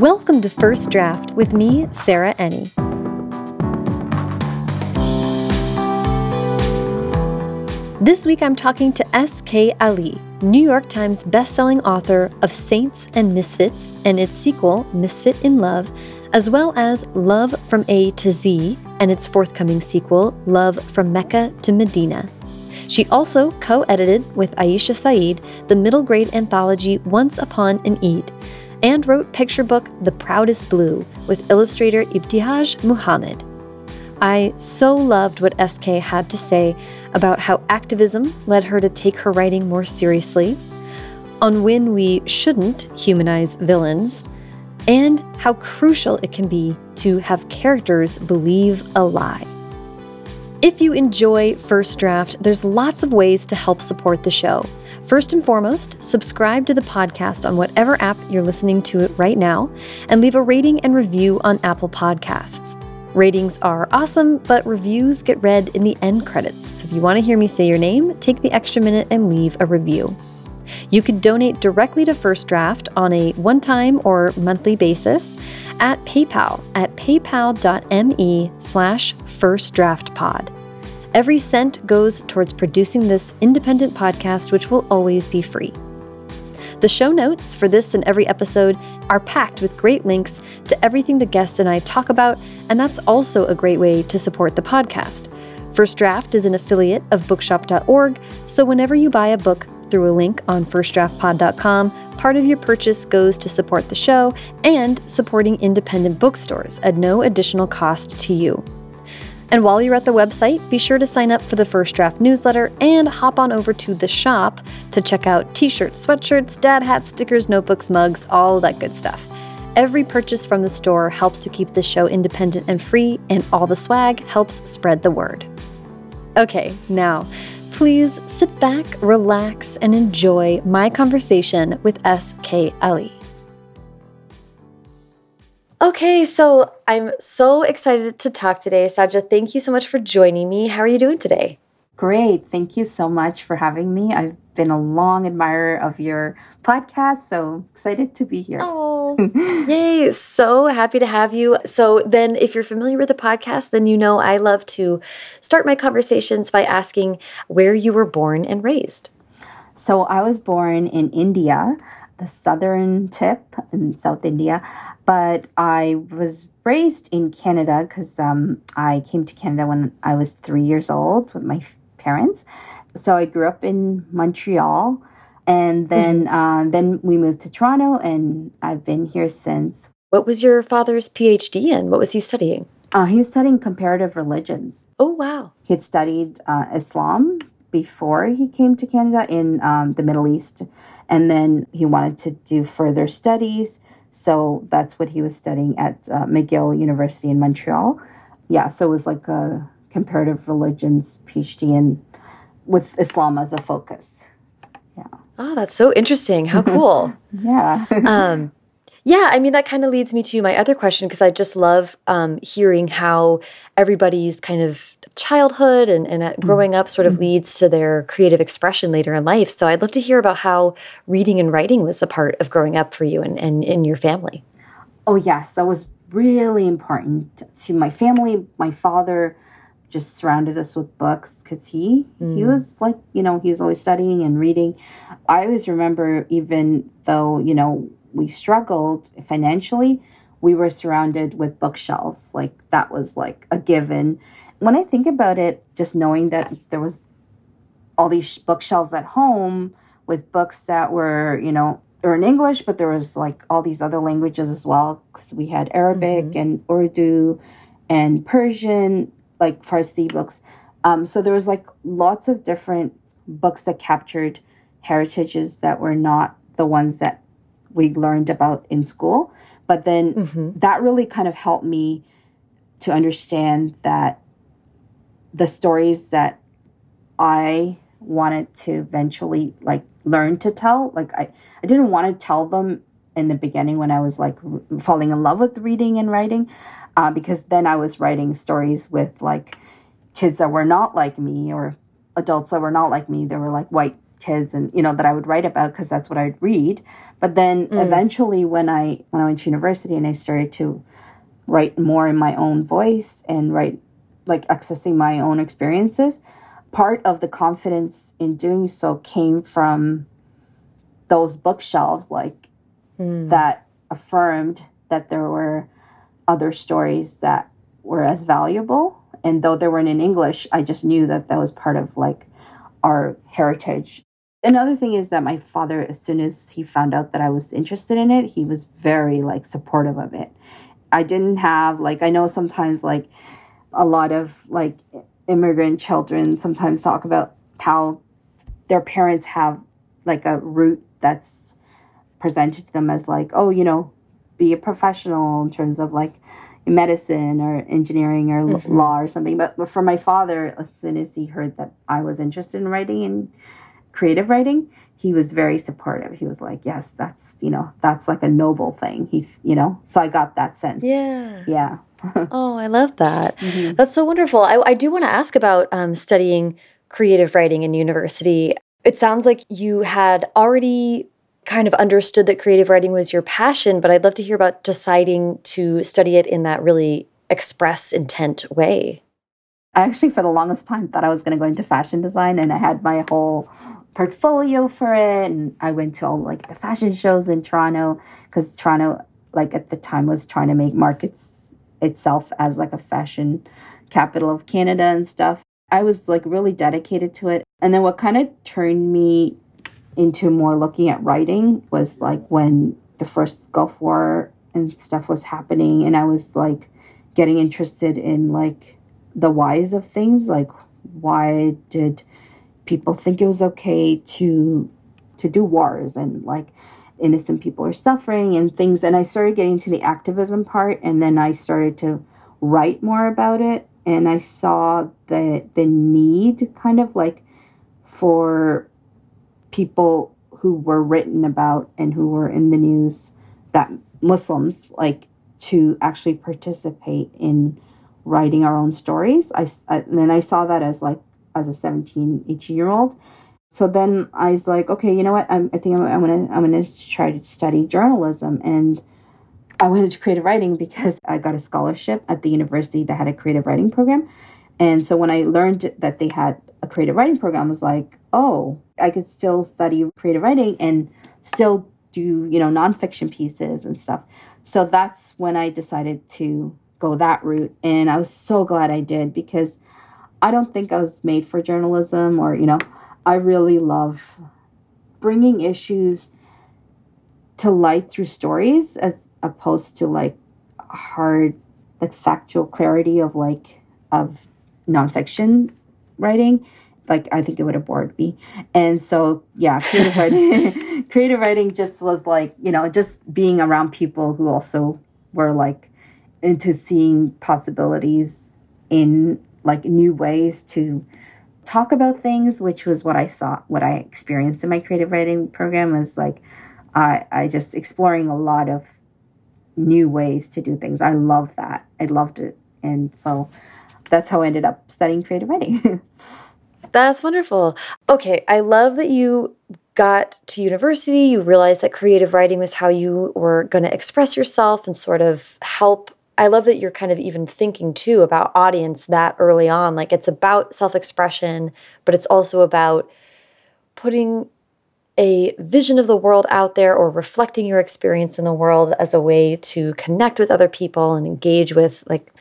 Welcome to First Draft with me, Sarah Enni. This week I'm talking to S.K. Ali, New York Times bestselling author of Saints and Misfits and its sequel, Misfit in Love, as well as Love from A to Z and its forthcoming sequel, Love from Mecca to Medina. She also co edited with Aisha Saeed the middle grade anthology Once Upon an Eid and wrote picture book The Proudest Blue with illustrator Ibtihaj Muhammad. I so loved what SK had to say about how activism led her to take her writing more seriously, on when we shouldn't humanize villains, and how crucial it can be to have characters believe a lie. If you enjoy First Draft, there's lots of ways to help support the show. First and foremost, subscribe to the podcast on whatever app you're listening to it right now, and leave a rating and review on Apple Podcasts. Ratings are awesome, but reviews get read in the end credits. So if you want to hear me say your name, take the extra minute and leave a review. You can donate directly to First Draft on a one time or monthly basis at PayPal at paypal.me slash firstdraftpod. Every cent goes towards producing this independent podcast, which will always be free. The show notes for this and every episode are packed with great links to everything the guest and I talk about, and that's also a great way to support the podcast. First Draft is an affiliate of bookshop.org, so whenever you buy a book through a link on firstdraftpod.com, part of your purchase goes to support the show and supporting independent bookstores at no additional cost to you. And while you're at the website, be sure to sign up for the First Draft newsletter and hop on over to the shop to check out t shirts, sweatshirts, dad hats, stickers, notebooks, mugs, all that good stuff. Every purchase from the store helps to keep the show independent and free, and all the swag helps spread the word. Okay, now, please sit back, relax, and enjoy my conversation with S.K. Ali. Okay, so I'm so excited to talk today. Saja, thank you so much for joining me. How are you doing today? Great. Thank you so much for having me. I've been a long admirer of your podcast, so excited to be here. Oh, yay. So happy to have you. So, then, if you're familiar with the podcast, then you know I love to start my conversations by asking where you were born and raised. So, I was born in India the southern tip in South India, but I was raised in Canada because um, I came to Canada when I was three years old with my parents. So I grew up in Montreal, and then mm-hmm. uh, then we moved to Toronto, and I've been here since. What was your father's PhD in? What was he studying? Uh, he was studying comparative religions. Oh wow! He had studied uh, Islam before he came to Canada in um, the Middle East. And then he wanted to do further studies. So that's what he was studying at uh, McGill University in Montreal. Yeah, so it was like a comparative religions PhD in, with Islam as a focus. Yeah. Oh, that's so interesting. How cool. yeah. um, yeah, I mean, that kind of leads me to my other question because I just love um, hearing how everybody's kind of childhood and, and mm-hmm. growing up sort of mm-hmm. leads to their creative expression later in life. So I'd love to hear about how reading and writing was a part of growing up for you and, and in your family. Oh, yes, that was really important to my family. My father just surrounded us with books because he mm. he was like you know he was always studying and reading i always remember even though you know we struggled financially, we were surrounded with bookshelves. Like that was like a given. When I think about it, just knowing that there was all these bookshelves at home with books that were, you know, or in English, but there was like all these other languages as well. Because we had Arabic mm-hmm. and Urdu and Persian, like Farsi books. Um, so there was like lots of different books that captured heritages that were not the ones that we learned about in school. But then mm-hmm. that really kind of helped me to understand that the stories that I wanted to eventually like learn to tell, like I, I didn't want to tell them in the beginning when I was like falling in love with reading and writing, uh, because then I was writing stories with like kids that were not like me or adults that were not like me. They were like white kids and you know that I would write about because that's what I'd read. But then mm. eventually when I when I went to university and I started to write more in my own voice and write like accessing my own experiences, part of the confidence in doing so came from those bookshelves like mm. that affirmed that there were other stories that were as valuable and though they weren't in english i just knew that that was part of like our heritage another thing is that my father as soon as he found out that i was interested in it he was very like supportive of it i didn't have like i know sometimes like a lot of like immigrant children sometimes talk about how their parents have like a route that's presented to them as like oh you know be a professional in terms of like medicine or engineering or mm-hmm. law or something. But, but for my father, as soon as he heard that I was interested in writing and creative writing, he was very supportive. He was like, "Yes, that's you know that's like a noble thing." He you know, so I got that sense. Yeah, yeah. oh, I love that. Mm-hmm. That's so wonderful. I, I do want to ask about um, studying creative writing in university. It sounds like you had already kind of understood that creative writing was your passion, but I'd love to hear about deciding to study it in that really express intent way. I actually, for the longest time, thought I was going to go into fashion design, and I had my whole portfolio for it. And I went to all like the fashion shows in Toronto because Toronto, like at the time, was trying to make markets itself as like a fashion capital of Canada and stuff. I was like really dedicated to it. And then what kind of turned me into more looking at writing was like when the first Gulf War and stuff was happening and I was like getting interested in like the whys of things like why did people think it was okay to to do wars and like innocent people are suffering and things and I started getting to the activism part and then I started to write more about it and I saw the the need kind of like for people who were written about and who were in the news that Muslims like to actually participate in writing our own stories. I, I and then I saw that as like as a 17, 18 year old. So then I was like, okay, you know what? I'm, I think I'm, I'm gonna I'm gonna try to study journalism and. I went into creative writing because I got a scholarship at the university that had a creative writing program. And so when I learned that they had a creative writing program, I was like, oh, I could still study creative writing and still do, you know, nonfiction pieces and stuff. So that's when I decided to go that route. And I was so glad I did because I don't think I was made for journalism or, you know, I really love bringing issues to light through stories as opposed to like hard, like factual clarity of like, of nonfiction writing like I think it would have bored me. And so yeah, creative writing creative writing just was like, you know, just being around people who also were like into seeing possibilities in like new ways to talk about things, which was what I saw what I experienced in my creative writing program was like I I just exploring a lot of new ways to do things. I love that. I loved it. And so that's how I ended up studying creative writing. That's wonderful. Okay, I love that you got to university, you realized that creative writing was how you were going to express yourself and sort of help. I love that you're kind of even thinking too about audience that early on. Like it's about self expression, but it's also about putting a vision of the world out there or reflecting your experience in the world as a way to connect with other people and engage with like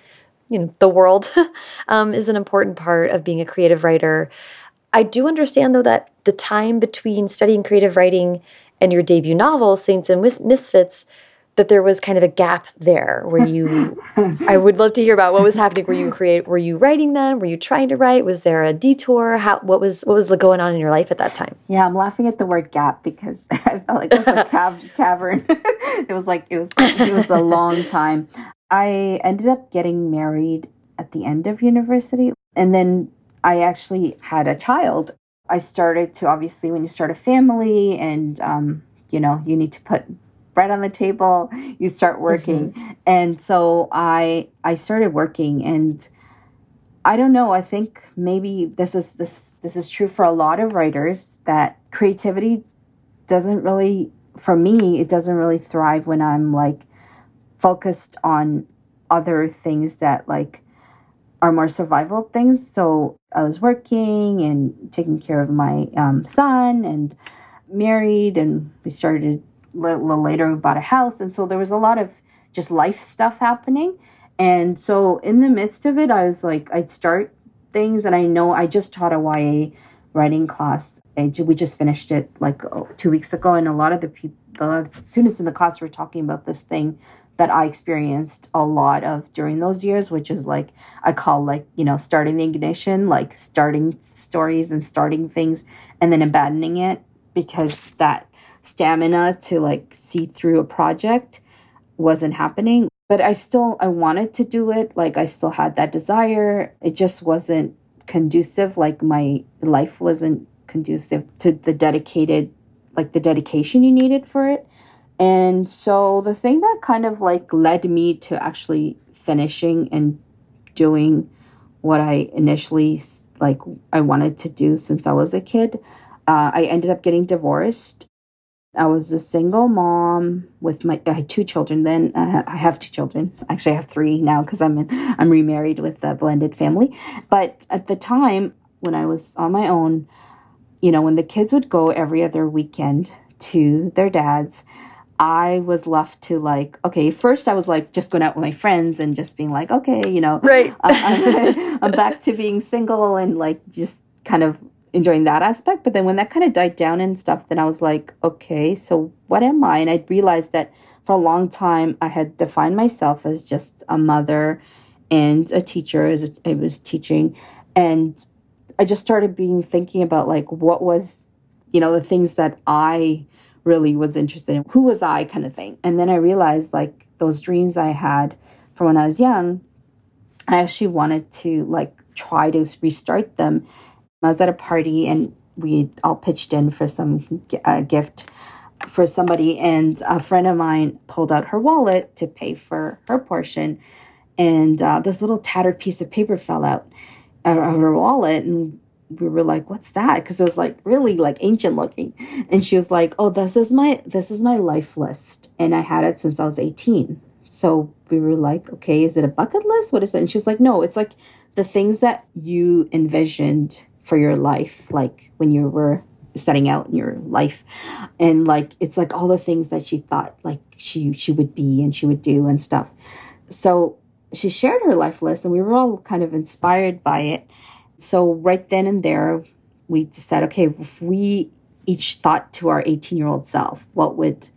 you know the world um, is an important part of being a creative writer i do understand though that the time between studying creative writing and your debut novel saints and misfits that there was kind of a gap there where you i would love to hear about what was happening. Were you create were you writing then were you trying to write? Was there a detour? How what was what was going on in your life at that time? Yeah i'm laughing at the word gap because i felt like it was a cav- cavern. It was like it was it was a long time. I ended up getting married at the end of university. And then I actually had a child. I started to obviously, when you start a family and, um, you know, you need to put bread on the table, you start working. Mm-hmm. And so I, I started working and I don't know, I think maybe this is this this is true for a lot of writers that creativity doesn't really, for me, it doesn't really thrive when I'm like focused on other things that like are more survival things. So I was working and taking care of my um, son and married, and we started little later, we bought a house. And so there was a lot of just life stuff happening. And so in the midst of it, I was like, I'd start things, and I know I just taught a YA writing class. and we just finished it like oh, two weeks ago, and a lot of the people, the students in the class were talking about this thing that I experienced a lot of during those years, which is like I call like, you know, starting the ignition, like starting stories and starting things and then abandoning it because that stamina to like see through a project wasn't happening. But I still I wanted to do it. Like I still had that desire. It just wasn't conducive. Like my life wasn't conducive to the dedicated like the dedication you needed for it. And so the thing that kind of like led me to actually finishing and doing what I initially like I wanted to do since I was a kid, uh, I ended up getting divorced. I was a single mom with my I had two children. Then uh, I have two children. Actually, I have three now because I'm in, I'm remarried with a blended family. But at the time when I was on my own, you know, when the kids would go every other weekend to their dads, I was left to like, okay, first I was like just going out with my friends and just being like, okay, you know, right. I'm, I'm back to being single and like just kind of enjoying that aspect. But then when that kind of died down and stuff, then I was like, okay, so what am I? And I realized that for a long time I had defined myself as just a mother and a teacher as I was teaching. And I just started being thinking about like what was, you know, the things that I really was interested in. Who was I kind of thing. And then I realized like those dreams I had from when I was young, I actually wanted to like try to restart them. I was at a party and we all pitched in for some uh, gift for somebody. And a friend of mine pulled out her wallet to pay for her portion. And uh, this little tattered piece of paper fell out of her wallet. And we were like what's that? Because it was like really like ancient looking. And she was like oh this is my this is my life list. And i had it since i was 18 so we were like okay is it a bucket list? What is it? And she was like no it's like the things that you envisioned for your life like when you were setting out in your life and like it's like all the things that she thought like she she would be and she would do and stuff so she shared her life list and we were all kind of inspired by it so, right then and there, we decided okay, if we each thought to our 18 year old self, what would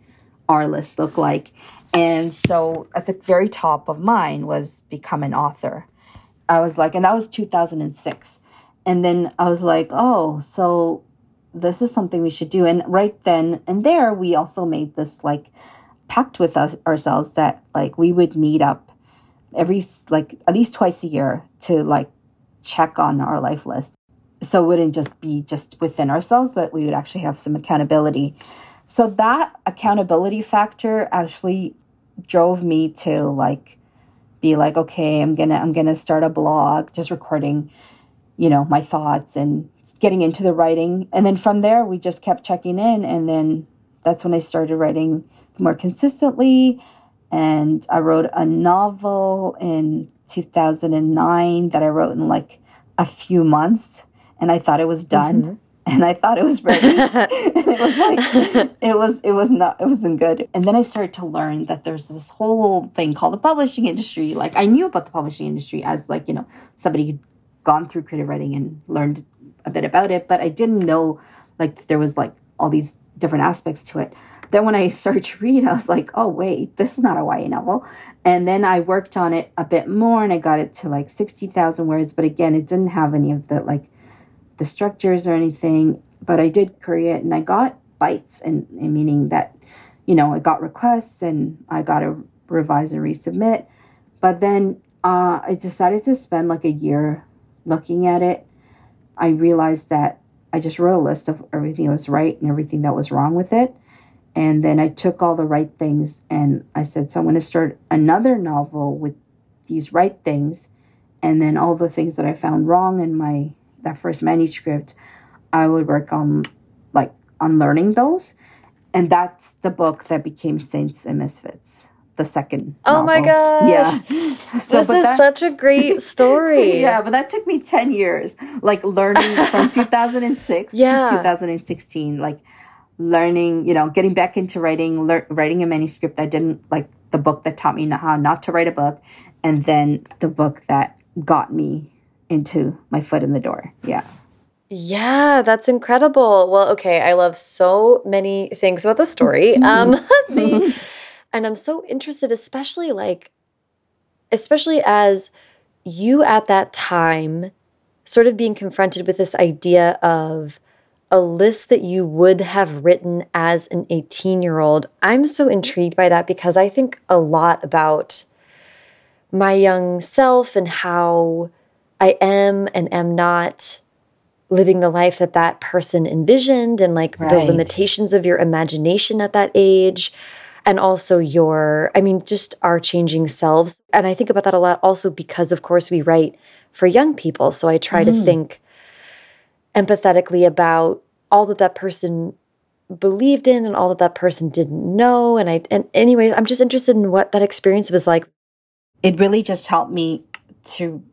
our list look like? And so, at the very top of mine was become an author. I was like, and that was 2006. And then I was like, oh, so this is something we should do. And right then and there, we also made this like pact with us, ourselves that like we would meet up every like at least twice a year to like check on our life list. So it wouldn't just be just within ourselves, that we would actually have some accountability. So that accountability factor actually drove me to like be like, okay, I'm gonna I'm gonna start a blog, just recording, you know, my thoughts and getting into the writing. And then from there we just kept checking in and then that's when I started writing more consistently. And I wrote a novel in 2009 that I wrote in like a few months and I thought it was done. Mm-hmm. And I thought it was ready. it was like it was it was not it wasn't good. And then I started to learn that there's this whole thing called the publishing industry. Like I knew about the publishing industry as like, you know, somebody gone through creative writing and learned a bit about it, but I didn't know like there was like all these different aspects to it. Then when I started to read, I was like, oh, wait, this is not a YA novel. And then I worked on it a bit more and I got it to like 60,000 words. But again, it didn't have any of the like the structures or anything. But I did create and I got bites and, and meaning that, you know, I got requests and I got to revise and resubmit. But then uh, I decided to spend like a year looking at it. I realized that I just wrote a list of everything that was right and everything that was wrong with it. And then I took all the right things and I said, so I'm going to start another novel with these right things. And then all the things that I found wrong in my that first manuscript, I would work on like unlearning those. And that's the book that became Saints and Misfits the second. Oh novel. my gosh! Yeah, so, this is that, such a great story. yeah, but that took me ten years, like learning from 2006 yeah. to 2016, like learning, you know, getting back into writing, writing a manuscript. I didn't like the book that taught me how not to write a book, and then the book that got me into my foot in the door. Yeah. Yeah, that's incredible. Well, okay, I love so many things about the story. Um, the, and I'm so interested, especially like, especially as you at that time sort of being confronted with this idea of a list that you would have written as an 18 year old. I'm so mm-hmm. intrigued by that because I think a lot about my young self and how I am and am not living the life that that person envisioned and like right. the limitations of your imagination at that age and also your i mean just our changing selves. And i think about that a lot also because of course we write for young people. So i try mm-hmm. to think empathetically about all that that person believed in and all that that person didn't know. And i and anyways i'm just interested in what that experience was like. It really just helped me to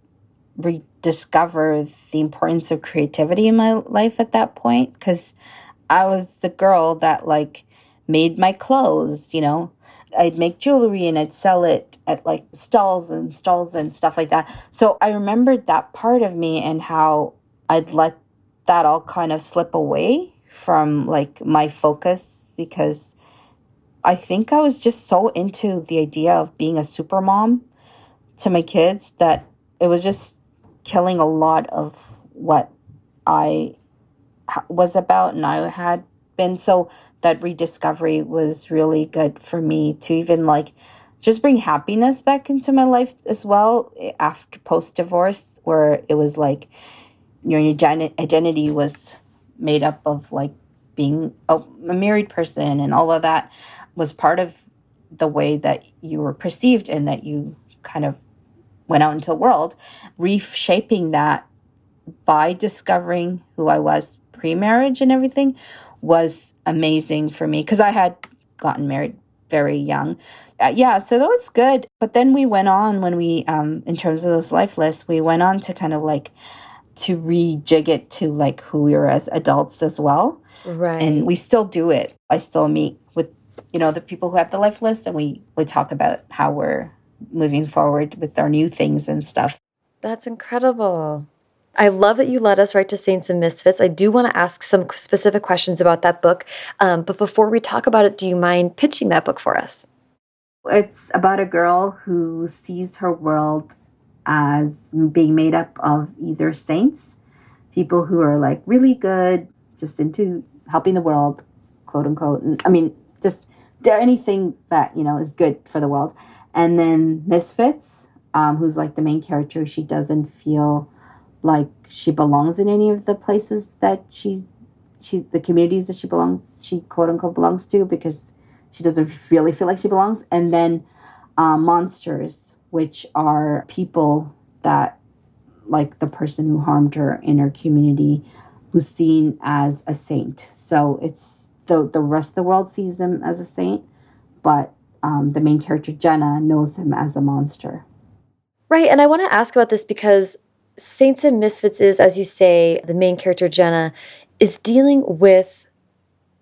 rediscover the importance of creativity in my life at that point because i was the girl that like made my clothes, you know. I'd make jewelry and I'd sell it at like stalls and stalls and stuff like that. So I remembered that part of me and how I'd let that all kind of slip away from like my focus because I think I was just so into the idea of being a super mom to my kids that it was just killing a lot of what I was about and I had been. So that rediscovery was really good for me to even like just bring happiness back into my life as well eh, after post divorce, where it was like your, identity was made up of like being a married person and all of that was part of the way that you were perceived and that you kind of went out into the world, reshaping that by discovering who I was pre marriage and everything was amazing for me because I had gotten married very young. Uh, yeah, so that was good. But then we went on when we, um, in terms of those life lists, we went on to kind of like to rejig it to like who we were as adults as well. Right. And we still do it. I still meet with, you know, the people who have the life list and we, we talk about how we're moving forward with our new things and stuff. That's incredible. I love that you led us right to Saints and Misfits. I do want to ask some specific questions about that book. Um, but before we talk about it, do you mind pitching that book for us? It's about a girl who sees her world as being made up of either saints, people who are like really good, just into helping the world, quote unquote. And, I mean, just anything that you know is good for the world, and then misfits, um, who's like the main character. She doesn't feel like she belongs in any of the places that she's she the communities that she belongs she quote unquote belongs to because she doesn't really feel like she belongs. And then uh, monsters which are people that like the person who harmed her in her community who's seen as a saint. So it's the the rest of the world sees him as a saint but um, the main character janna knows him as a monster. Right and i want to ask about this because Saints and Misfits is, as you say, the main character, Janna, is dealing with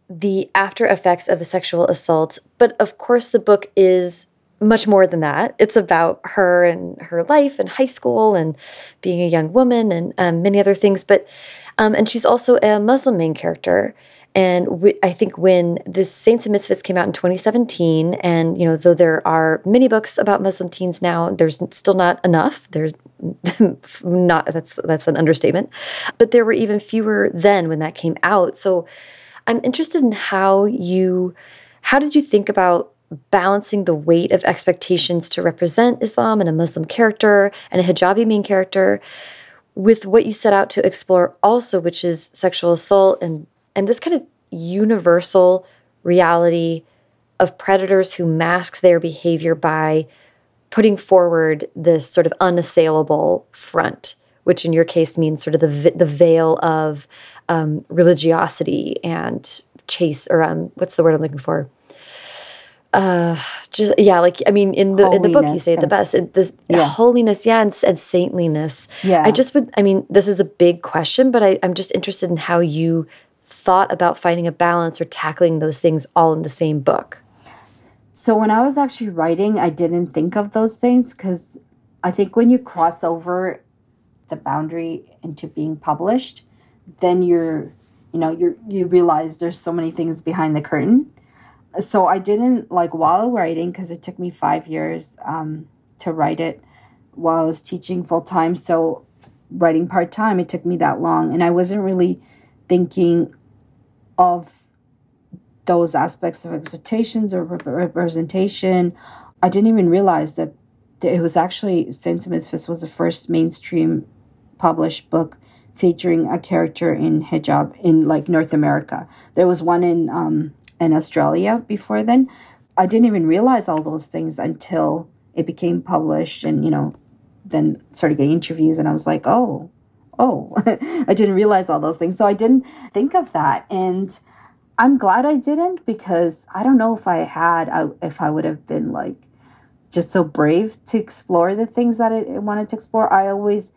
the after effects of a sexual assault. But of course, the book is much more than that. It's about her and her life and high school and being a young woman and um, many other things. But um, and she's also a Muslim main character. And I think when the Saints and Misfits came out in 2017, and you know, though there are many books about Muslim teens now, there's still not enough. There's not that's that's an understatement, but there were even fewer then when that came out. So I'm interested in how you, how did you think about balancing the weight of expectations to represent Islam and a Muslim character and a hijabi main character with what you set out to explore also, which is sexual assault and and this kind of universal reality of predators who mask their behavior by putting forward this sort of unassailable front, which in your case means sort of the the veil of um, religiosity and chase or um what's the word I'm looking for? uh just yeah like i mean in the holiness, in the book you say the best the yeah. holiness yeah and, and, saintliness yeah i just would i mean this is a big question but I, i'm just interested in how you thought about finding a balance or tackling those things all in the same book so when i was actually writing i didn't think of those things because i think when you cross over the boundary into being published then you're you know you you realize there's so many things behind the curtain so I didn't like while writing because it took me five years um, to write it while I was teaching full time. So writing part time, it took me that long, and I wasn't really thinking of those aspects of expectations or representation. I didn't even realize that it was actually Saints and Misfits was the first mainstream published book featuring a character in hijab in like North America. There was one in um, in Australia before then. I didn't even realize all those things until it became published and, you know, then started getting interviews and I was like, oh, oh, I didn't realize all those things. So I didn't think of that. And I'm glad I didn't because I don't know if I had, I, if I would have been like just so brave to explore the things that I wanted to explore. I always,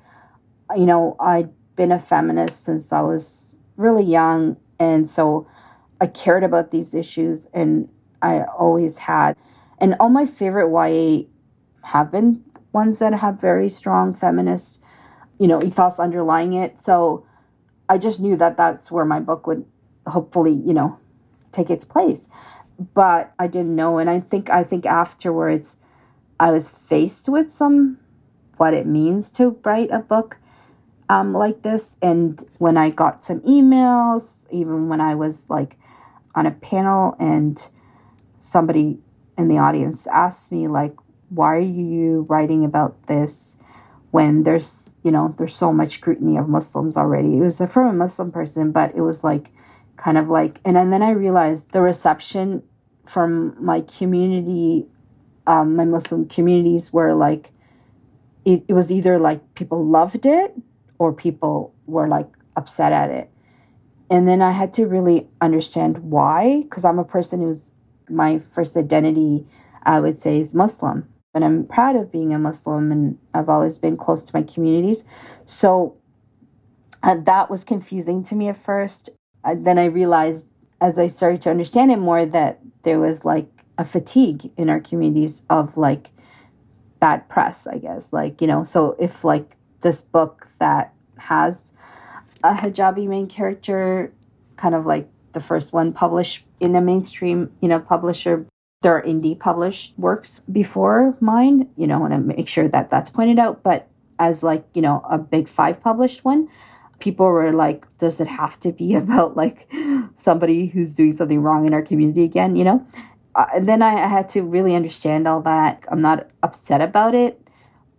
you know, I'd been a feminist since I was really young. And so I cared about these issues and I always had. And all my favorite YA have been ones that have very strong feminist, you know, ethos underlying it. So I just knew that that's where my book would hopefully, you know, take its place. But I didn't know and I think I think afterwards I was faced with some what it means to write a book um, like this. And when I got some emails, even when I was like on a panel and somebody in the audience asked me like why are you writing about this when there's you know there's so much scrutiny of muslims already it was from a muslim person but it was like kind of like and, and then i realized the reception from my community um, my muslim communities were like it, it was either like people loved it or people were like upset at it and then I had to really understand why, because I'm a person who's my first identity, I would say, is Muslim. And I'm proud of being a Muslim, and I've always been close to my communities. So uh, that was confusing to me at first. Uh, then I realized as I started to understand it more that there was like a fatigue in our communities of like bad press, I guess. Like, you know, so if like this book that has a hijabi main character, kind of like the first one published in a mainstream, you know, publisher. There are indie published works before mine, you know, I want to make sure that that's pointed out. But as like, you know, a big five published one, people were like, does it have to be about like somebody who's doing something wrong in our community again, you know? Uh, then I, I had to really understand all that. I'm not upset about it.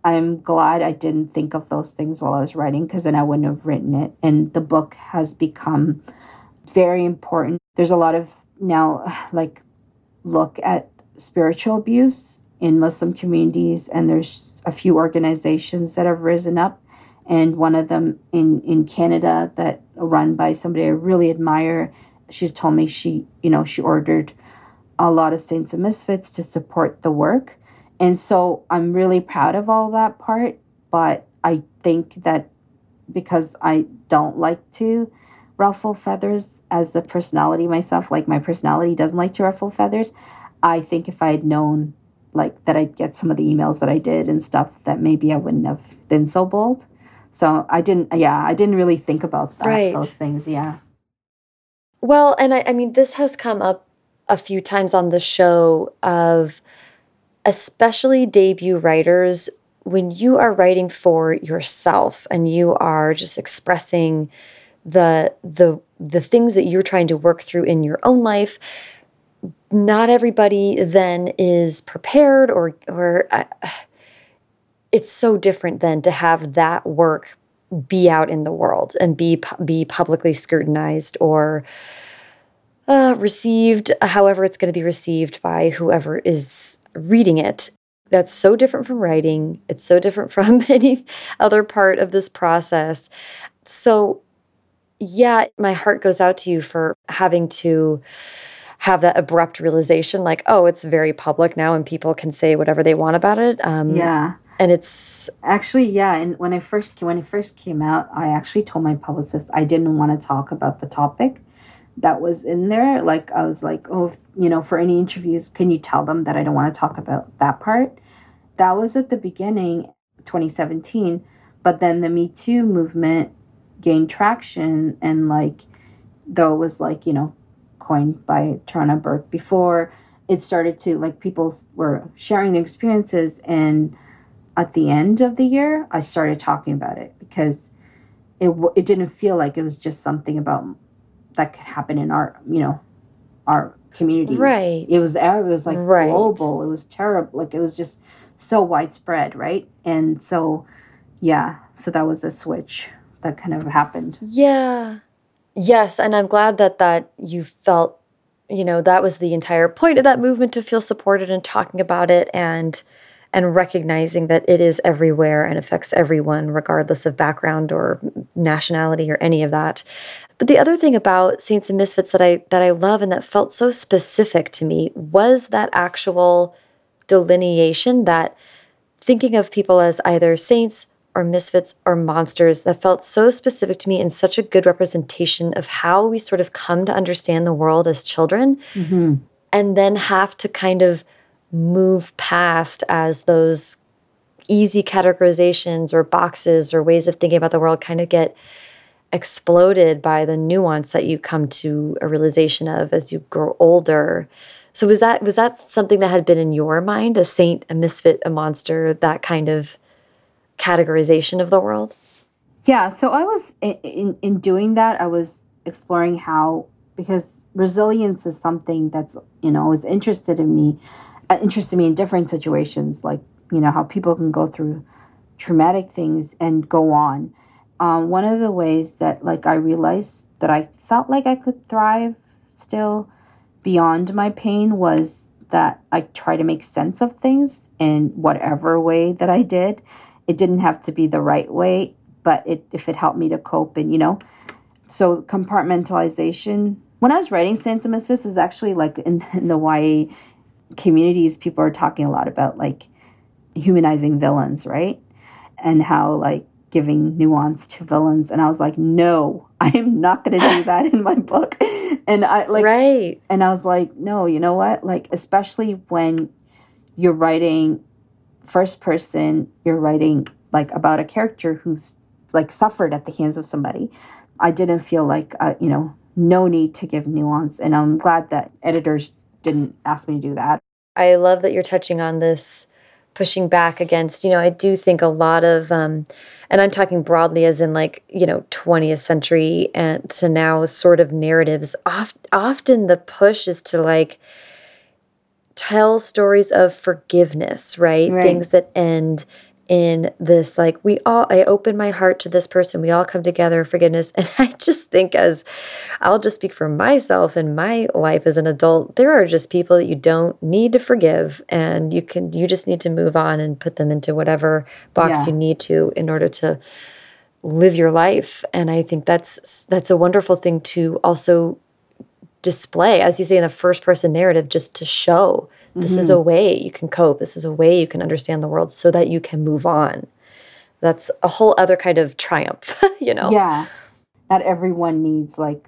I'm glad I didn't think of those things while I was writing because then I wouldn't have written it. And the book has become very important. There's a lot of now, like, look at spiritual abuse in Muslim communities, and there's a few organizations that have risen up. And one of them in, in Canada that run by somebody I really admire, she's told me she, you know, she ordered a lot of Saints and Misfits to support the work and so I'm really proud of all that part, but I think that because I don't like to ruffle feathers as a personality myself, like my personality doesn't like to ruffle feathers, I think if I had known like that I'd get some of the emails that I did and stuff that maybe I wouldn't have been so bold. So I didn't yeah, I didn't really think about that right. those things, yeah. Well, and I, I mean this has come up a few times on the show of especially debut writers, when you are writing for yourself and you are just expressing the the the things that you're trying to work through in your own life not everybody then is prepared or or uh, it's so different then to have that work be out in the world and be be publicly scrutinized or uh, received however it's going to be received by whoever is reading it. That's so different from writing. It's so different from any other part of this process. So, yeah, my heart goes out to you for having to have that abrupt realization like, oh, it's very public now and people can say whatever they want about it. Um, yeah. And it's actually, yeah. And when I first when it first came out, I actually told my publicist I didn't want to talk about the topic that was in there. Like I was like, oh, you know, for any interviews, can you tell them that I don't want to talk about that part? That was at the beginning, 2017. But then the Me Too movement gained traction and like though it was like you know coined by Tarana Burke before it started to like people were sharing their experiences and at the end of the year I started talking about it because it it didn't feel like it was just something about that could happen in our you know our communities. Right. it was it was like right. global. It was terrible like it was just so widespread right? And so yeah so that was a switch that kind of happened. Yeah. Yes, and I'm glad that that you felt, you know, that was the entire point of that movement to feel supported and talking about it and and recognizing that it is everywhere and affects everyone regardless of background or nationality or any of that. But the other thing about Saints and Misfits that I that I love and that felt so specific to me was that actual delineation that thinking of people as either saints or misfits or monsters that felt so specific to me and such a good representation of how we sort of come to understand the world as children mm-hmm. and then have to kind of move past as those easy categorizations or boxes or ways of thinking about the world kind of get exploded by the nuance that you come to a realization of as you grow older so was that was that something that had been in your mind a saint a misfit a monster that kind of categorization of the world? Yeah, so I was in in doing that, I was exploring how because resilience is something that's you know is interested in me, uh, interested me in different situations, like you know how people can go through traumatic things and go on. Um, one of the ways that like I realized that I felt like I could thrive still beyond my pain was that I try to make sense of things in whatever way that I did it didn't have to be the right way, but it if it helped me to cope and you know. So compartmentalization. When I was writing Saints and Misfits is actually like in, in the YA communities, people are talking a lot about like humanizing villains, right? And how like giving nuance to villains. And I was like, no, I am not going to do that in my book. And I like, right. And I was like, no, you know what? Like, especially when you're writing first person you're writing like about a character who's like suffered at the hands of somebody. I didn't feel like uh, you know no need to give nuance and i'm glad that editors didn't ask me to do that. I love that you're touching on this pushing back against you know i do think a lot of um and i'm talking broadly as in like you know 20th century and to now sort of narratives oft, often the push is to like tell stories of forgiveness, right? right? Things that end in this like we all I open my heart to this person, we all come together forgiveness. And I just think as I'll just speak for myself and my life as an adult, there are just people that you don't need to forgive and you can you just need to move on and put them into whatever box yeah. you need to in order to live your life. And I think that's that's a wonderful thing to also display, as you say in the first person narrative, just to show this mm-hmm. is a mm-hmm. way you can cope. This is a way you can understand the world so that you can move on. That's a whole other kind of triumph, you know? Yeah. Not everyone needs like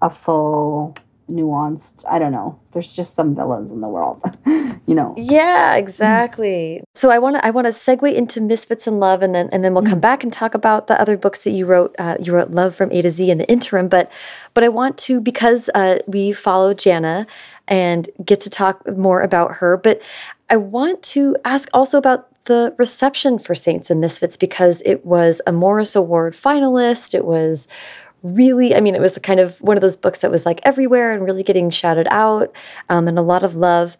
a full nuanced i don't know there's just some villains in the world you know yeah exactly so i want to i want to segue into misfits in love and then and then we'll come mm. back and talk about the other books that you wrote uh, you wrote love from a to z in the interim but but i want to because uh, we follow janna and get to talk more about her but i want to ask also about the reception for Saints and Misfits because it was a Morris Award finalist. It was really, I mean, it was kind of one of those books that was like everywhere and really getting shouted out um, and a lot of love.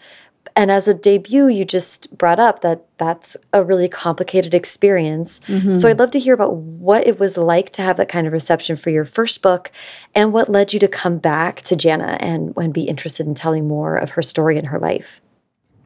And as a debut, you just brought up that that's a really complicated experience. Mm-hmm. So I'd love to hear about what it was like to have that kind of reception for your first book and what led you to come back to Janna and, and be interested in telling more of her story and her life.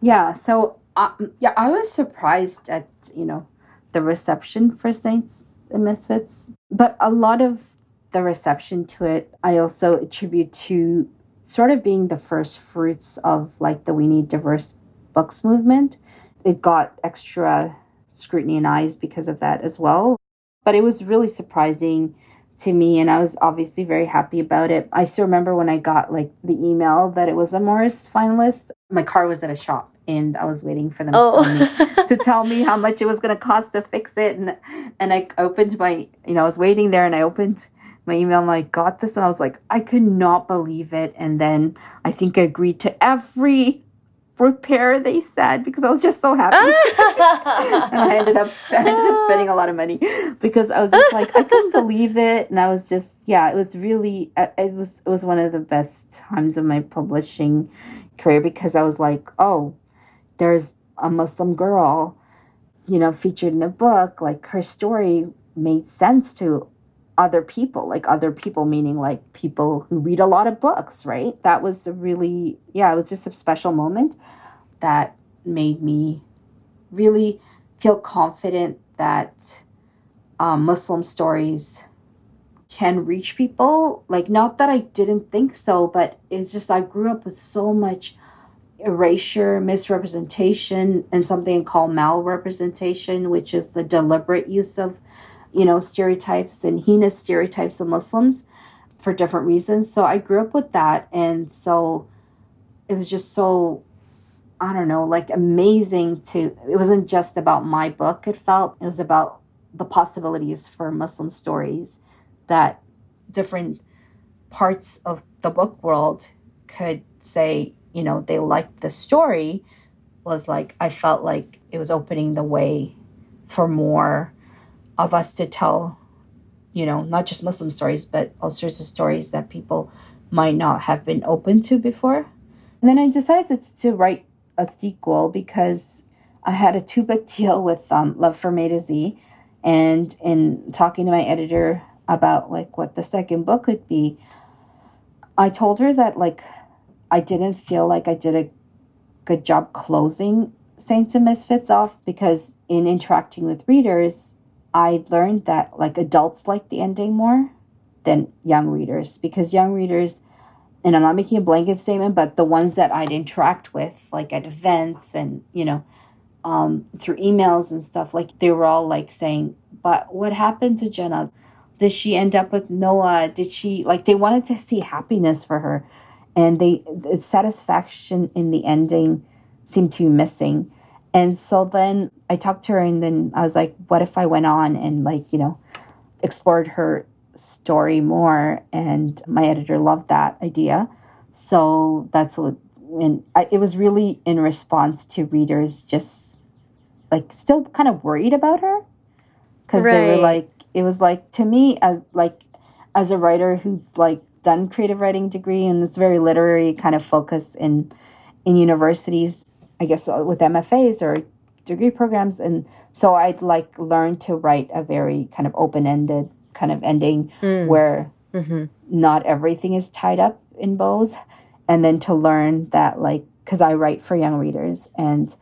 Yeah. So, uh, yeah, I was surprised at, you know, the reception for Saints and Misfits. But a lot of the reception to it, I also attribute to sort of being the first fruits of like the We Need Diverse Books movement. It got extra scrutiny and eyes because of that as well. But it was really surprising to me and I was obviously very happy about it. I still remember when I got like the email that it was a Morris finalist. My car was at a shop and I was waiting for them oh. to, tell me, oh. to tell me how much it was going to cost to fix it and and I opened my you know I was waiting there and I opened my email and I got this and I was like I could not believe it and then I think I agreed to every repair they said because I was just so happy. and I ended up I ended up spending a lot of money because I was just like I couldn't believe it and I was just yeah, it was really it was it was one of the best times of my publishing career because I was like, "Oh, there's a Muslim girl, you know, featured in a book, like her story made sense to other people, like other people, meaning like people who read a lot of books, right? That was a really, yeah, it was just a special moment that made me really feel confident that um, Muslim stories can reach people. Like, not that I didn't think so, but it's just I grew up with so much erasure, misrepresentation, and something called malrepresentation, which is the deliberate use of you know, stereotypes and heinous stereotypes of Muslims for different reasons. So I grew up with that. And so it was just so, I don't know, like amazing to, it wasn't just about my book, it felt, it was about the possibilities for Muslim stories that different parts of the book world could say, you know, they liked the story was like, I felt like it was opening the way for more of us to tell, you know, not just Muslim stories, but all sorts of stories that people might not have been open to before. And then I decided to, write a sequel because I had a two book deal with um, Love from A to Z. And in talking to my editor about like what the second book could be, I told her that like I didn't feel like I did a good job closing Saints and Misfits off because in interacting with readers, I learned that like adults like the ending more than young readers because young readers, and I'm not making a blanket statement, but the ones that I'd interact with, like at events and, you know, um, through emails and stuff, like they were all like saying, but what happened to Janna? Did she end up with Noah? Did she, like, they wanted to see happiness for her. And they, the satisfaction in the ending seemed to be missing. And so then I talked to her and then I was like, what if I went on and like, you know, explored her story more? And my editor loved that idea. So that's what, and I, it was really in response to readers just like still kind of worried about her because right. they were like, it was like to me as like as a writer who's like done creative writing degree and it's very literary kind of focus in in universities I guess uh, with MFAs or degree programs, and so I'd like learn to write a very kind of open ended kind of ending mm. where mm-hmm. not everything is tied up in bows, and then to learn that like because I write for young readers and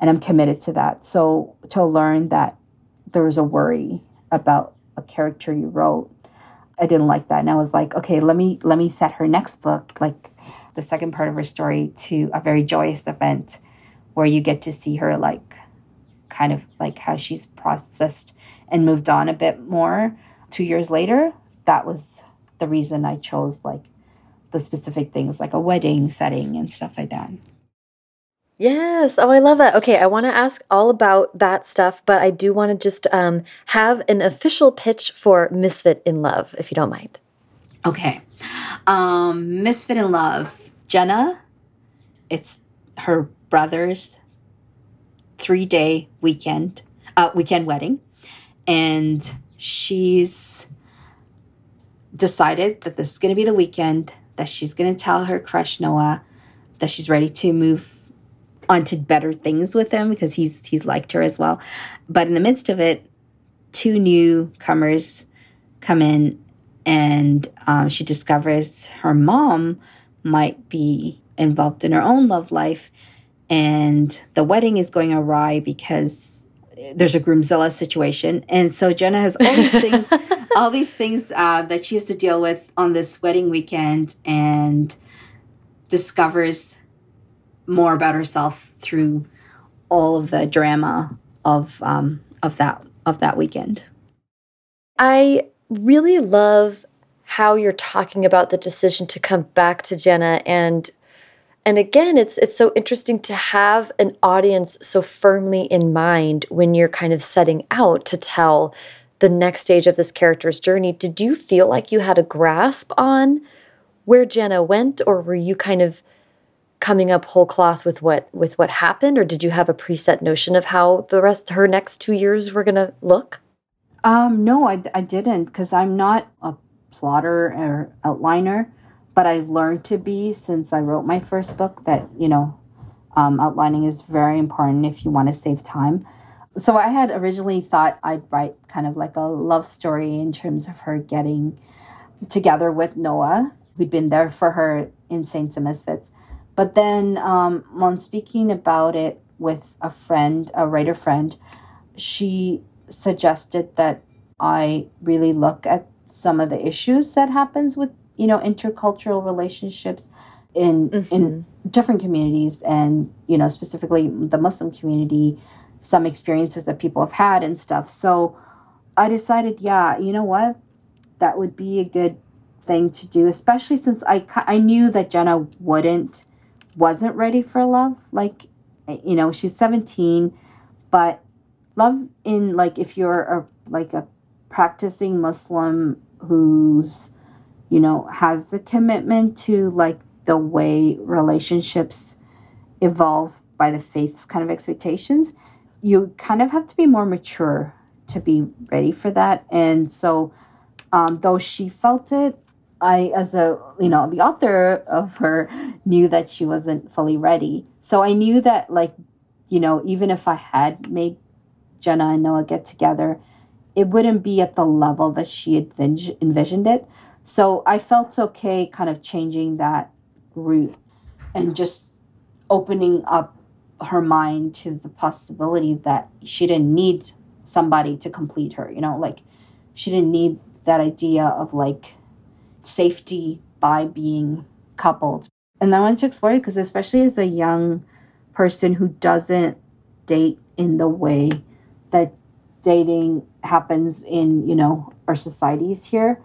and I'm committed to that. So to learn that there was a worry about a character you wrote, I didn't like that, and I was like, okay, let me let me set her next book like the second part of her story to a very joyous event where you get to see her like kind of like how she's processed and moved on a bit more two years later that was the reason i chose like the specific things like a wedding setting and stuff like that Yes. Oh, I love that. Okay, I want to ask all about that stuff, but I do want to just um, have an official pitch for Misfit in Love, if you don't mind. Okay. Um, Misfit in Love. Janna, it's her brother's three day weekend uh, weekend wedding, and she's decided that this is going to be the weekend that she's going to tell her crush Noah that she's ready to move on to better things with him because he's he's liked her as well. But in the midst of it, two newcomers come in, and um, she discovers her mom might be involved in her own love life and the wedding is going awry because there's a groomzilla situation and so janna has all these things all these things uh, that she has to deal with on this wedding weekend and discovers more about herself through all of the drama of um, of that of that weekend. I really love how you're talking about the decision to come back to Janna and and again it's it's so interesting to have an audience so firmly in mind when you're kind of setting out to tell the next stage of this character's journey. Did you feel like you had a grasp on where Janna went or were you kind of coming up whole cloth with what with what happened or did you have a preset notion of how the rest her next 2 years were going to look? Um no, I I didn't cuz I'm not a plotter or outliner, but I've learned to be since I wrote my first book that, you know, um, outlining is very important if you want to save time. So I had originally thought I'd write kind of like a love story in terms of her getting together with Noah. who'd been there for her in Saints and Misfits. But then, um, on speaking about it with a friend, a writer friend, she suggested that I really look at some of the issues that happens with you know intercultural relationships in mm-hmm. in different communities and you know specifically the muslim community some experiences that people have had and stuff. So i decided yeah you know what? That would be a good thing to do especially since i i knew that janna wouldn't wasn't ready for love. Like you know she's 17 but love in like if you're a like a practicing Muslim who's, you know, has the commitment to like the way relationships evolve by the faith's kind of expectations, you kind of have to be more mature to be ready for that. And so, um, though she felt it, I, as a, you know, the author of her, knew that she wasn't fully ready. So I knew that, like, you know, even if I had made Janna and Noah get together, it wouldn't be at the level that she had envisioned it. So I felt okay kind of changing that route and just opening up her mind to the possibility that she didn't need somebody to complete her, you know, like she didn't need that idea of like safety by being coupled. And I wanted to explore it because, especially as a young person who doesn't date in the way that dating happens in you know our societies here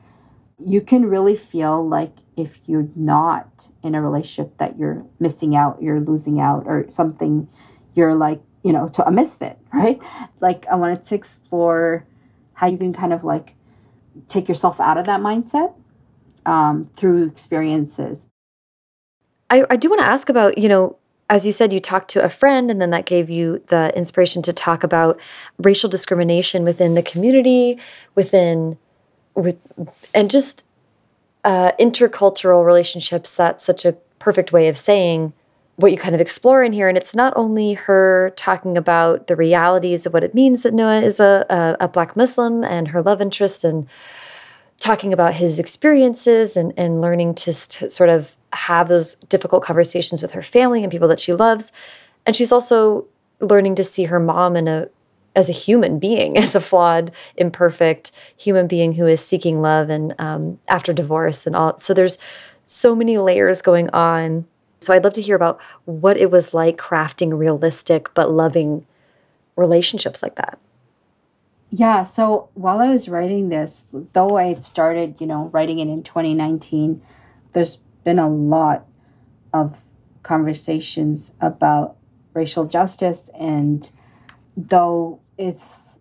you can really feel like if you're not in a relationship that you're missing out you're losing out or something you're like you know to a misfit right? Like i wanted to explore how you can kind of like take yourself out of that mindset um, through experiences. I, I do want to ask about you know as you said, you talked to a friend, and then that gave you the inspiration to talk about racial discrimination within the community, within with, and just uh, intercultural relationships. That's such a perfect way of saying what you kind of explore in here. And it's not only her talking about the realities of what it means that Noah is a, a, a Black Muslim and her love interest and talking about his experiences and, and learning to, to sort of have those difficult conversations with her family and people that she loves. And she's also learning to see her mom in a as a human being, as a flawed, imperfect human being who is seeking love and um, after divorce and all. So there's so many layers going on. So I'd love to hear about what it was like crafting realistic but loving relationships like that. Yeah, so while I was writing this, though I had started, you know, writing it in 2019, there's been a lot of conversations about racial justice and though it's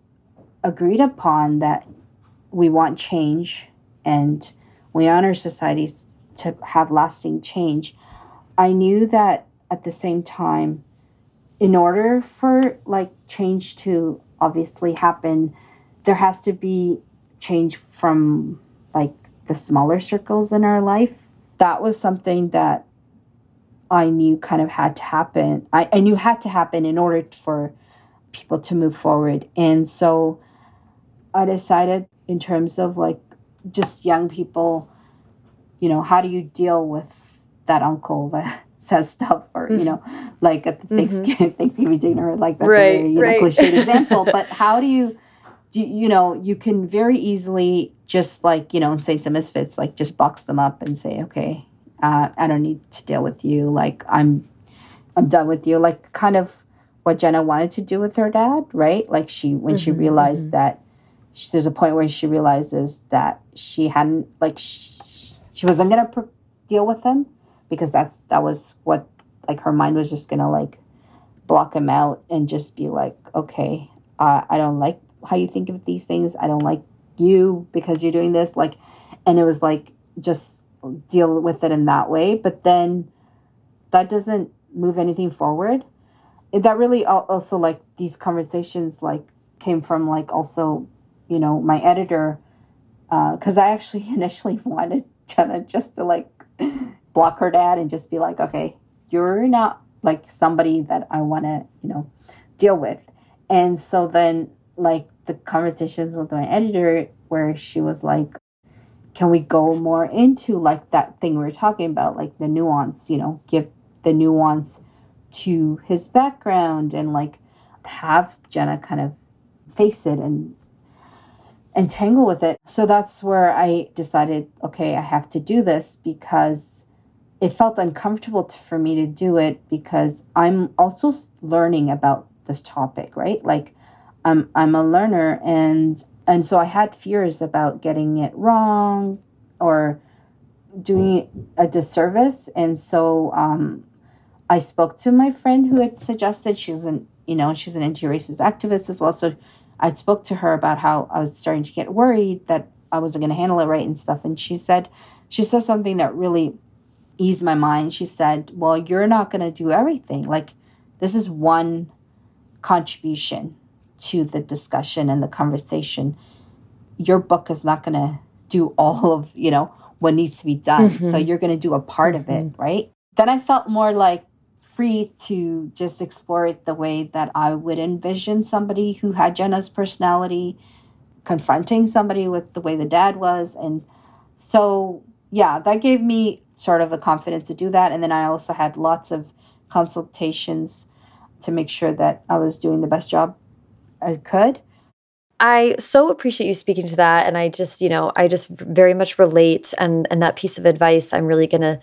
agreed upon that we want change and we honor societies to have lasting change, I knew that at the same time, in order for like change to obviously happen, there has to be change from like the smaller circles in our life that was something that I knew kind of had to happen. I, I knew had to happen in order for people to move forward. And so I decided, in terms of like just young people, you know, how do you deal with that uncle that says stuff or, you mm-hmm. know, like at the mm-hmm. Thanksgiving, Thanksgiving dinner, like that's right, a very you know, right. cliched example. But how do you do you know, you can very easily just like, you know, in Saints and Misfits, like just box them up and say, okay, uh, I don't need to deal with you. Like I'm, I'm done with you. Like kind of what Janna wanted to do with her dad, right? Like she, when mm-hmm, she realized mm-hmm. that she, there's a point where she realizes that she hadn't, like she, she wasn't going to pr- deal with him because that's, that was what, like her mind was just going to like block him out and just be like, okay, uh, I don't like how you think of these things. I don't like you because you're doing this. Like, and it was like, just deal with it in that way. But then that doesn't move anything forward. That really also like these conversations like came from like also, you know, my editor, uh, because uh, I actually initially wanted Janna just to like block her dad and just be like, okay, you're not like somebody that I want to, you know, deal with. And so then like the conversations with my editor where she was like, can we go more into like that thing we are talking about, like the nuance, you know, give the nuance to his background and like have Janna kind of face it and entangle with it. So that's where I decided, okay, I have to do this because it felt uncomfortable to, for me to do it because I'm also learning about this topic, right? Like I'm I'm a learner and and so I had fears about getting it wrong or doing a disservice and so um, I spoke to my friend who had suggested she's an you know she's an anti-racist activist as well so I spoke to her about how I was starting to get worried that I wasn't going to handle it right and stuff and she said she said something that really eased my mind. She said, Well, you're not going to do everything. Like, this is one contribution to the discussion and the conversation. Your book is not going to do all of, you know, what needs to be done. Mm-hmm. So you're going to do a part of it, mm-hmm. right? Then I felt more like free to just explore it the way that I would envision somebody who had Janna's personality confronting somebody with the way the dad was. And so yeah, that gave me sort of the confidence to do that. And then I also had lots of consultations to make sure that I was doing the best job I could. I so appreciate you speaking to that and I just, you know, I just very much relate and and that piece of advice I'm really going to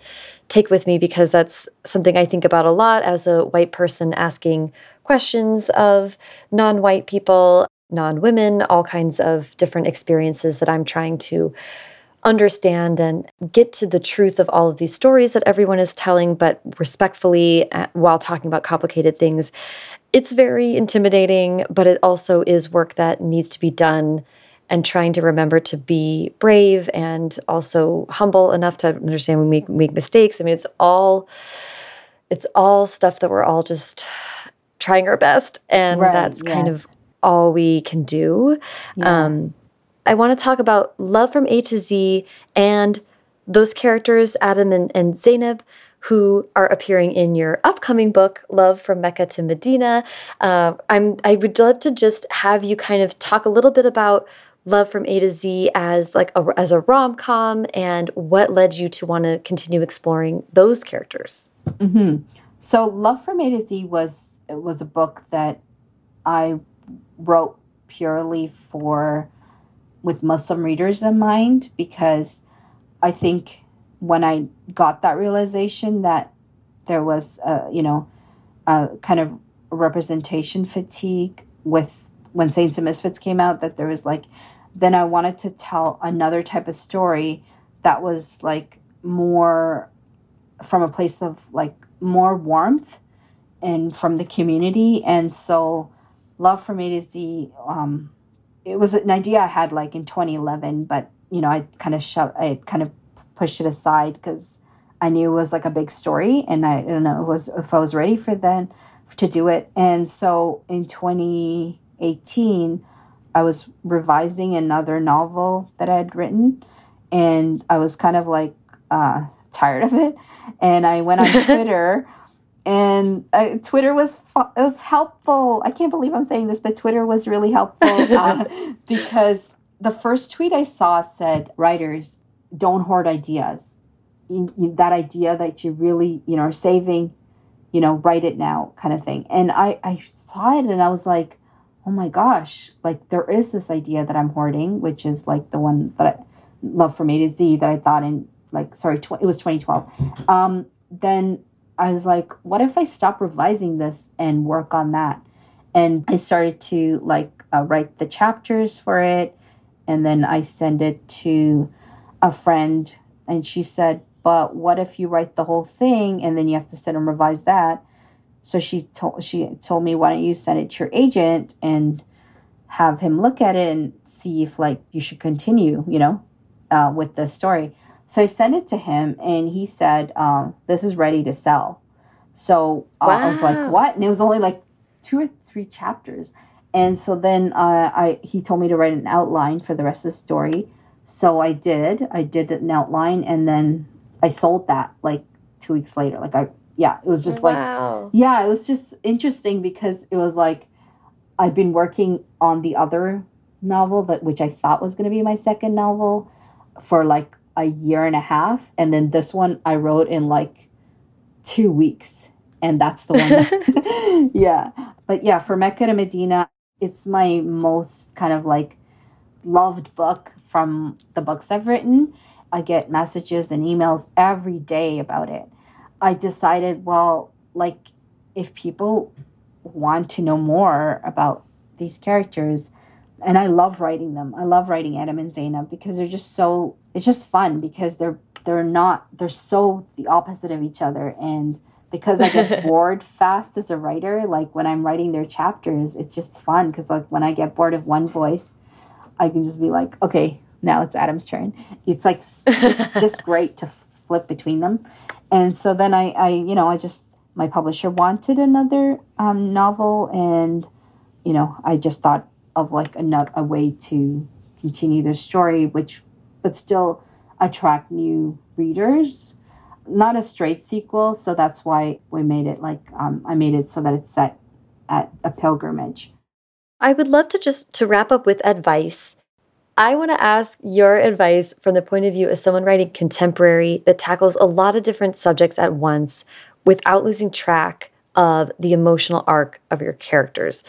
take with me because that's something I think about a lot as a white person asking questions of non-white people, non-women, all kinds of different experiences that I'm trying to understand and get to the truth of all of these stories that everyone is telling, but respectfully uh, while talking about complicated things. It's very intimidating, but it also is work that needs to be done and trying to remember to be brave and also humble enough to understand we make, make mistakes. I mean, it's all it's all stuff that we're all just trying our best and right, that's yes. kind of all we can do. Yeah. Um, I want to talk about Love from A to Z and those characters, Adam and, and Zainab, who are appearing in your upcoming book, Love from Mecca to Medina. Uh, I'm I would love to just have you kind of talk a little bit about Love from A to Z as like a, as a rom com and what led you to want to continue exploring those characters. Mm-hmm. So, Love from A to Z was it was a book that I wrote purely for with Muslim readers in mind because I think when I got that realization that there was, a, you know, a kind of representation fatigue with when Saints and Misfits came out, that there was like, then I wanted to tell another type of story that was like more from a place of like more warmth and from the community. And so, Love from A to Z um, it was an idea I had like in 2011, but you know, I kind of shoved, I kind of pushed it aside because I knew it was like a big story, and I, I don't know, it was if I was ready for then to do it. And so in 2018, I was revising another novel that I had written, and I was kind of like uh, tired of it, and I went on Twitter and uh, Twitter was fu- was helpful. I can't believe I'm saying this, but Twitter was really helpful uh, because the first tweet I saw said, "Writers don't hoard ideas. You, you, that idea that you really you know are saving, you know, write it now, kind of thing." And I I saw it and I was like, oh my gosh, like there is this idea that I'm hoarding, which is like the one that I love from A to Z that I thought in like sorry, tw- it was 2012. Um, then I was like, what if I stop revising this and work on that? And I started to like uh, write the chapters for it, and then I send it to a friend, and she said, but what if you write the whole thing and then you have to sit and revise that? So she told she told me, why don't you send it to your agent and have him look at it and see if like you should continue, you know, uh, with the story. So I sent it to him, and he said, um, "This is ready to sell." So uh, wow. I was like, "What?" And it was only like two or three chapters. And so then uh, I he told me to write an outline for the rest of the story. So I did. I did an outline, and then I sold that like two weeks later. Like I yeah, it was just wow. like yeah, it was just interesting because it was like I'd been working on the other novel that which I thought was going to be my second novel for like a year and a half and then this one I wrote in like 2 weeks and that's the one that, yeah. But yeah, for Mecca to Medina, it's my most kind of like loved book from the books I've written. I get messages and emails every day about it. I decided, well, like, if people want to know more about these characters, and I love writing them. I love writing Adam and Zainab because they're just so it's just fun because they're they're not they're so the opposite of each other and because I get bored fast as a writer, like when I'm writing their chapters, it's just fun because like when I get bored of one voice, I can just be like, okay, now it's Adam's turn. It's like just, just great to flip between them. And so then I, I, you know, I just, my publisher wanted another um, novel and, you know, I just thought of like another, a way to continue their story, which, but still attract new readers. Not a straight sequel, so that's why we made it like, um, I made it so that it's set at a pilgrimage. I would love to just to wrap up with advice I want to ask your advice from the point of view of someone writing contemporary that tackles a lot of different subjects at once without losing track of the emotional arc of your characters.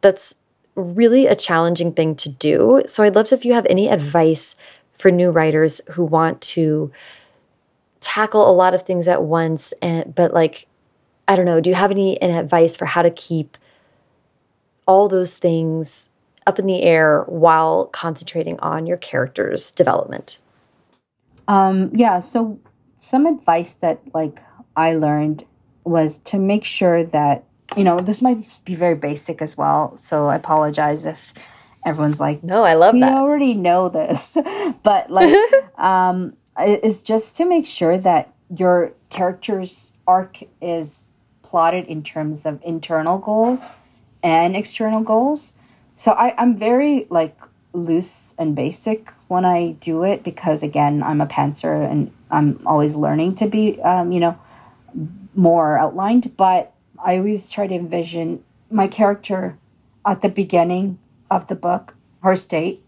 That's really a challenging thing to do. So I'd love to if you have any advice for new writers who want to tackle a lot of things at once and but like I don't know, do you have any, any advice for how to keep all those things up in the air while concentrating on your character's development? Um, yeah, so some advice that like I learned was to make sure that you know this might be very basic as well. So I apologize if everyone's like, "No, I love we that." We already know this, but like, um, it's just to make sure that your character's arc is plotted in terms of internal goals and external goals. So I, I'm very like loose and basic when I do it because again I'm a pantser and I'm always learning to be um, you know more outlined. But I always try to envision my character at the beginning of the book, her state,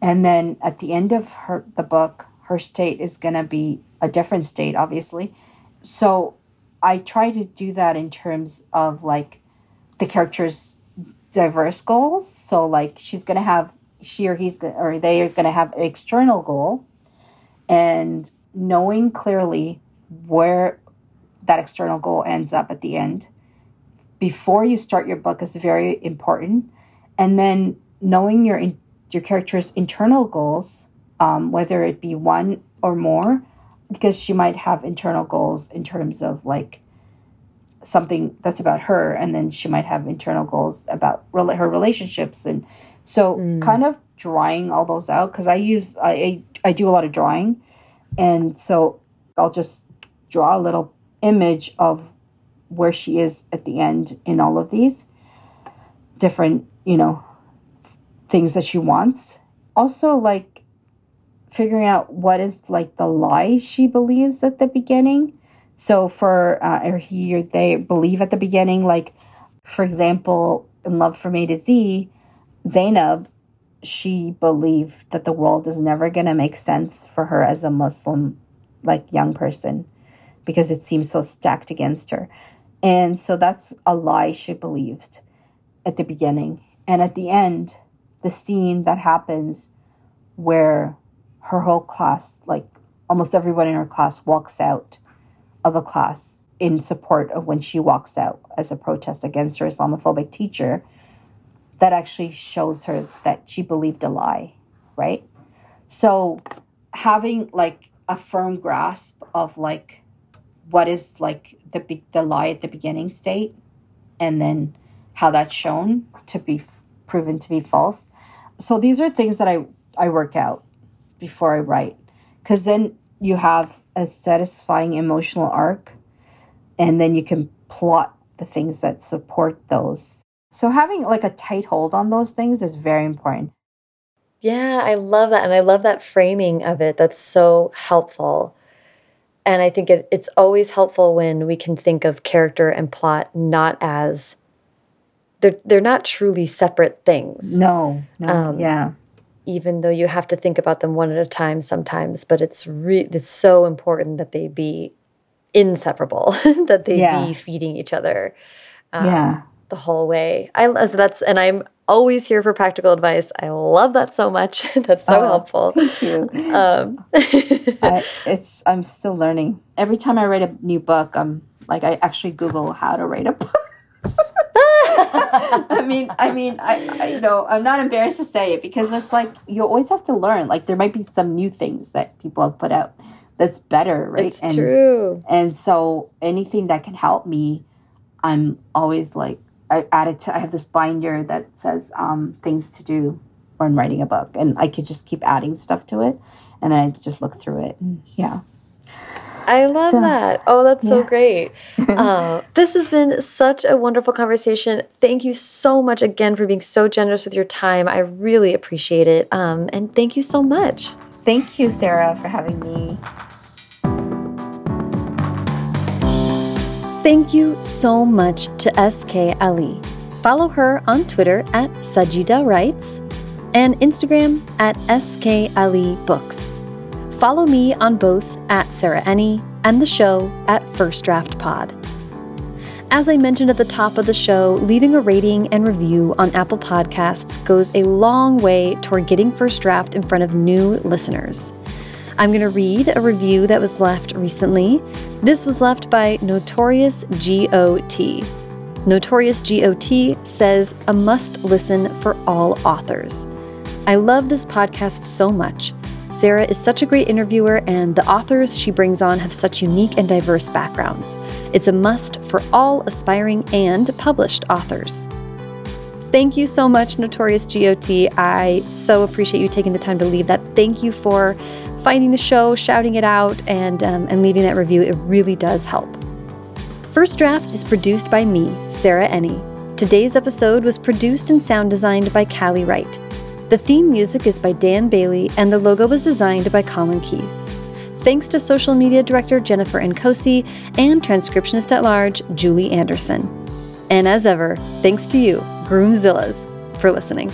and then at the end of her the book, her state is gonna be a different state, obviously. So I try to do that in terms of like the character's diverse goals. So like she's gonna have she or he's or they is gonna have an external goal, and knowing clearly where that external goal ends up at the end before you start your book is very important, and then knowing your your character's internal goals, um, whether it be one or more, because she might have internal goals in terms of like something that's about her and then she might have internal goals about her relationships and so mm. kind of drawing all those out because i use I, I do a lot of drawing and so i'll just draw a little image of where she is at the end in all of these different you know things that she wants also like figuring out what is like the lie she believes at the beginning so for uh, or he or they believe at the beginning, like for example, in Love from A to Z, Zainab, she believed that the world is never going to make sense for her as a Muslim, like young person, because it seems so stacked against her. And so that's a lie she believed at the beginning. And at the end, the scene that happens where her whole class, like almost everyone in her class, walks out of the class in support of when she walks out as a protest against her Islamophobic teacher, that actually shows her that she believed a lie, right? So having like a firm grasp of like what is like the the lie at the beginning state and then how that's shown to be proven to be false. So these are things that I I work out before I write cuz then you have a satisfying emotional arc and then you can plot the things that support those. So having like a tight hold on those things is very important. Yeah, I love that. And I love that framing of it. That's so helpful. And I think it, it's always helpful when we can think of character and plot not as they're they're not truly separate things. No, no, um, yeah. Even though you have to think about them one at a time sometimes, but it's re- it's so important that they be inseparable, that they yeah. be feeding each other. Um, yeah, the whole way. I that's and I'm always here for practical advice. I love that so much. that's so oh, helpful. Thank you. Um, I, it's I'm still learning. Every time I write a new book, I'm like I actually Google how to write a book. I mean, I mean, I, I, you know, I'm not embarrassed to say it because it's like you always have to learn. Like there might be some new things that people have put out that's better, right? It's and, true. And so anything that can help me, I'm always like I added to. I have this binder that says um, things to do when writing a book, and I could just keep adding stuff to it, and then I just look through it. Yeah. I love so, that. Oh, that's yeah. so great. uh, this has been such a wonderful conversation. Thank you so much again for being so generous with your time. I really appreciate it. Um, and thank you so much. Thank you, Sarah, for having me. Thank you so much to SK Ali. Follow her on Twitter at Sajida Writes and Instagram at SK Ali Books. Follow me on both at Sarah Enni and the show at First Draft Pod. As I mentioned at the top of the show, leaving a rating and review on Apple Podcasts goes a long way toward getting First Draft in front of new listeners. I'm going to read a review that was left recently. This was left by Notorious GOT. Notorious GOT says, a must listen for all authors. I love this podcast so much. Sarah is such a great interviewer, and the authors she brings on have such unique and diverse backgrounds. It's a must for all aspiring and published authors. Thank you so much, Notorious GOT. I so appreciate you taking the time to leave that. Thank you for finding the show, shouting it out, and, um, and leaving that review. It really does help. First Draft is produced by me, Sarah Enni. Today's episode was produced and sound designed by Callie Wright. The theme music is by Dan Bailey, and the logo was designed by Colin Keith. Thanks to social media director Jennifer Nkosi and transcriptionist at large Julie Anderson. And as ever, thanks to you, Groomzillas, for listening.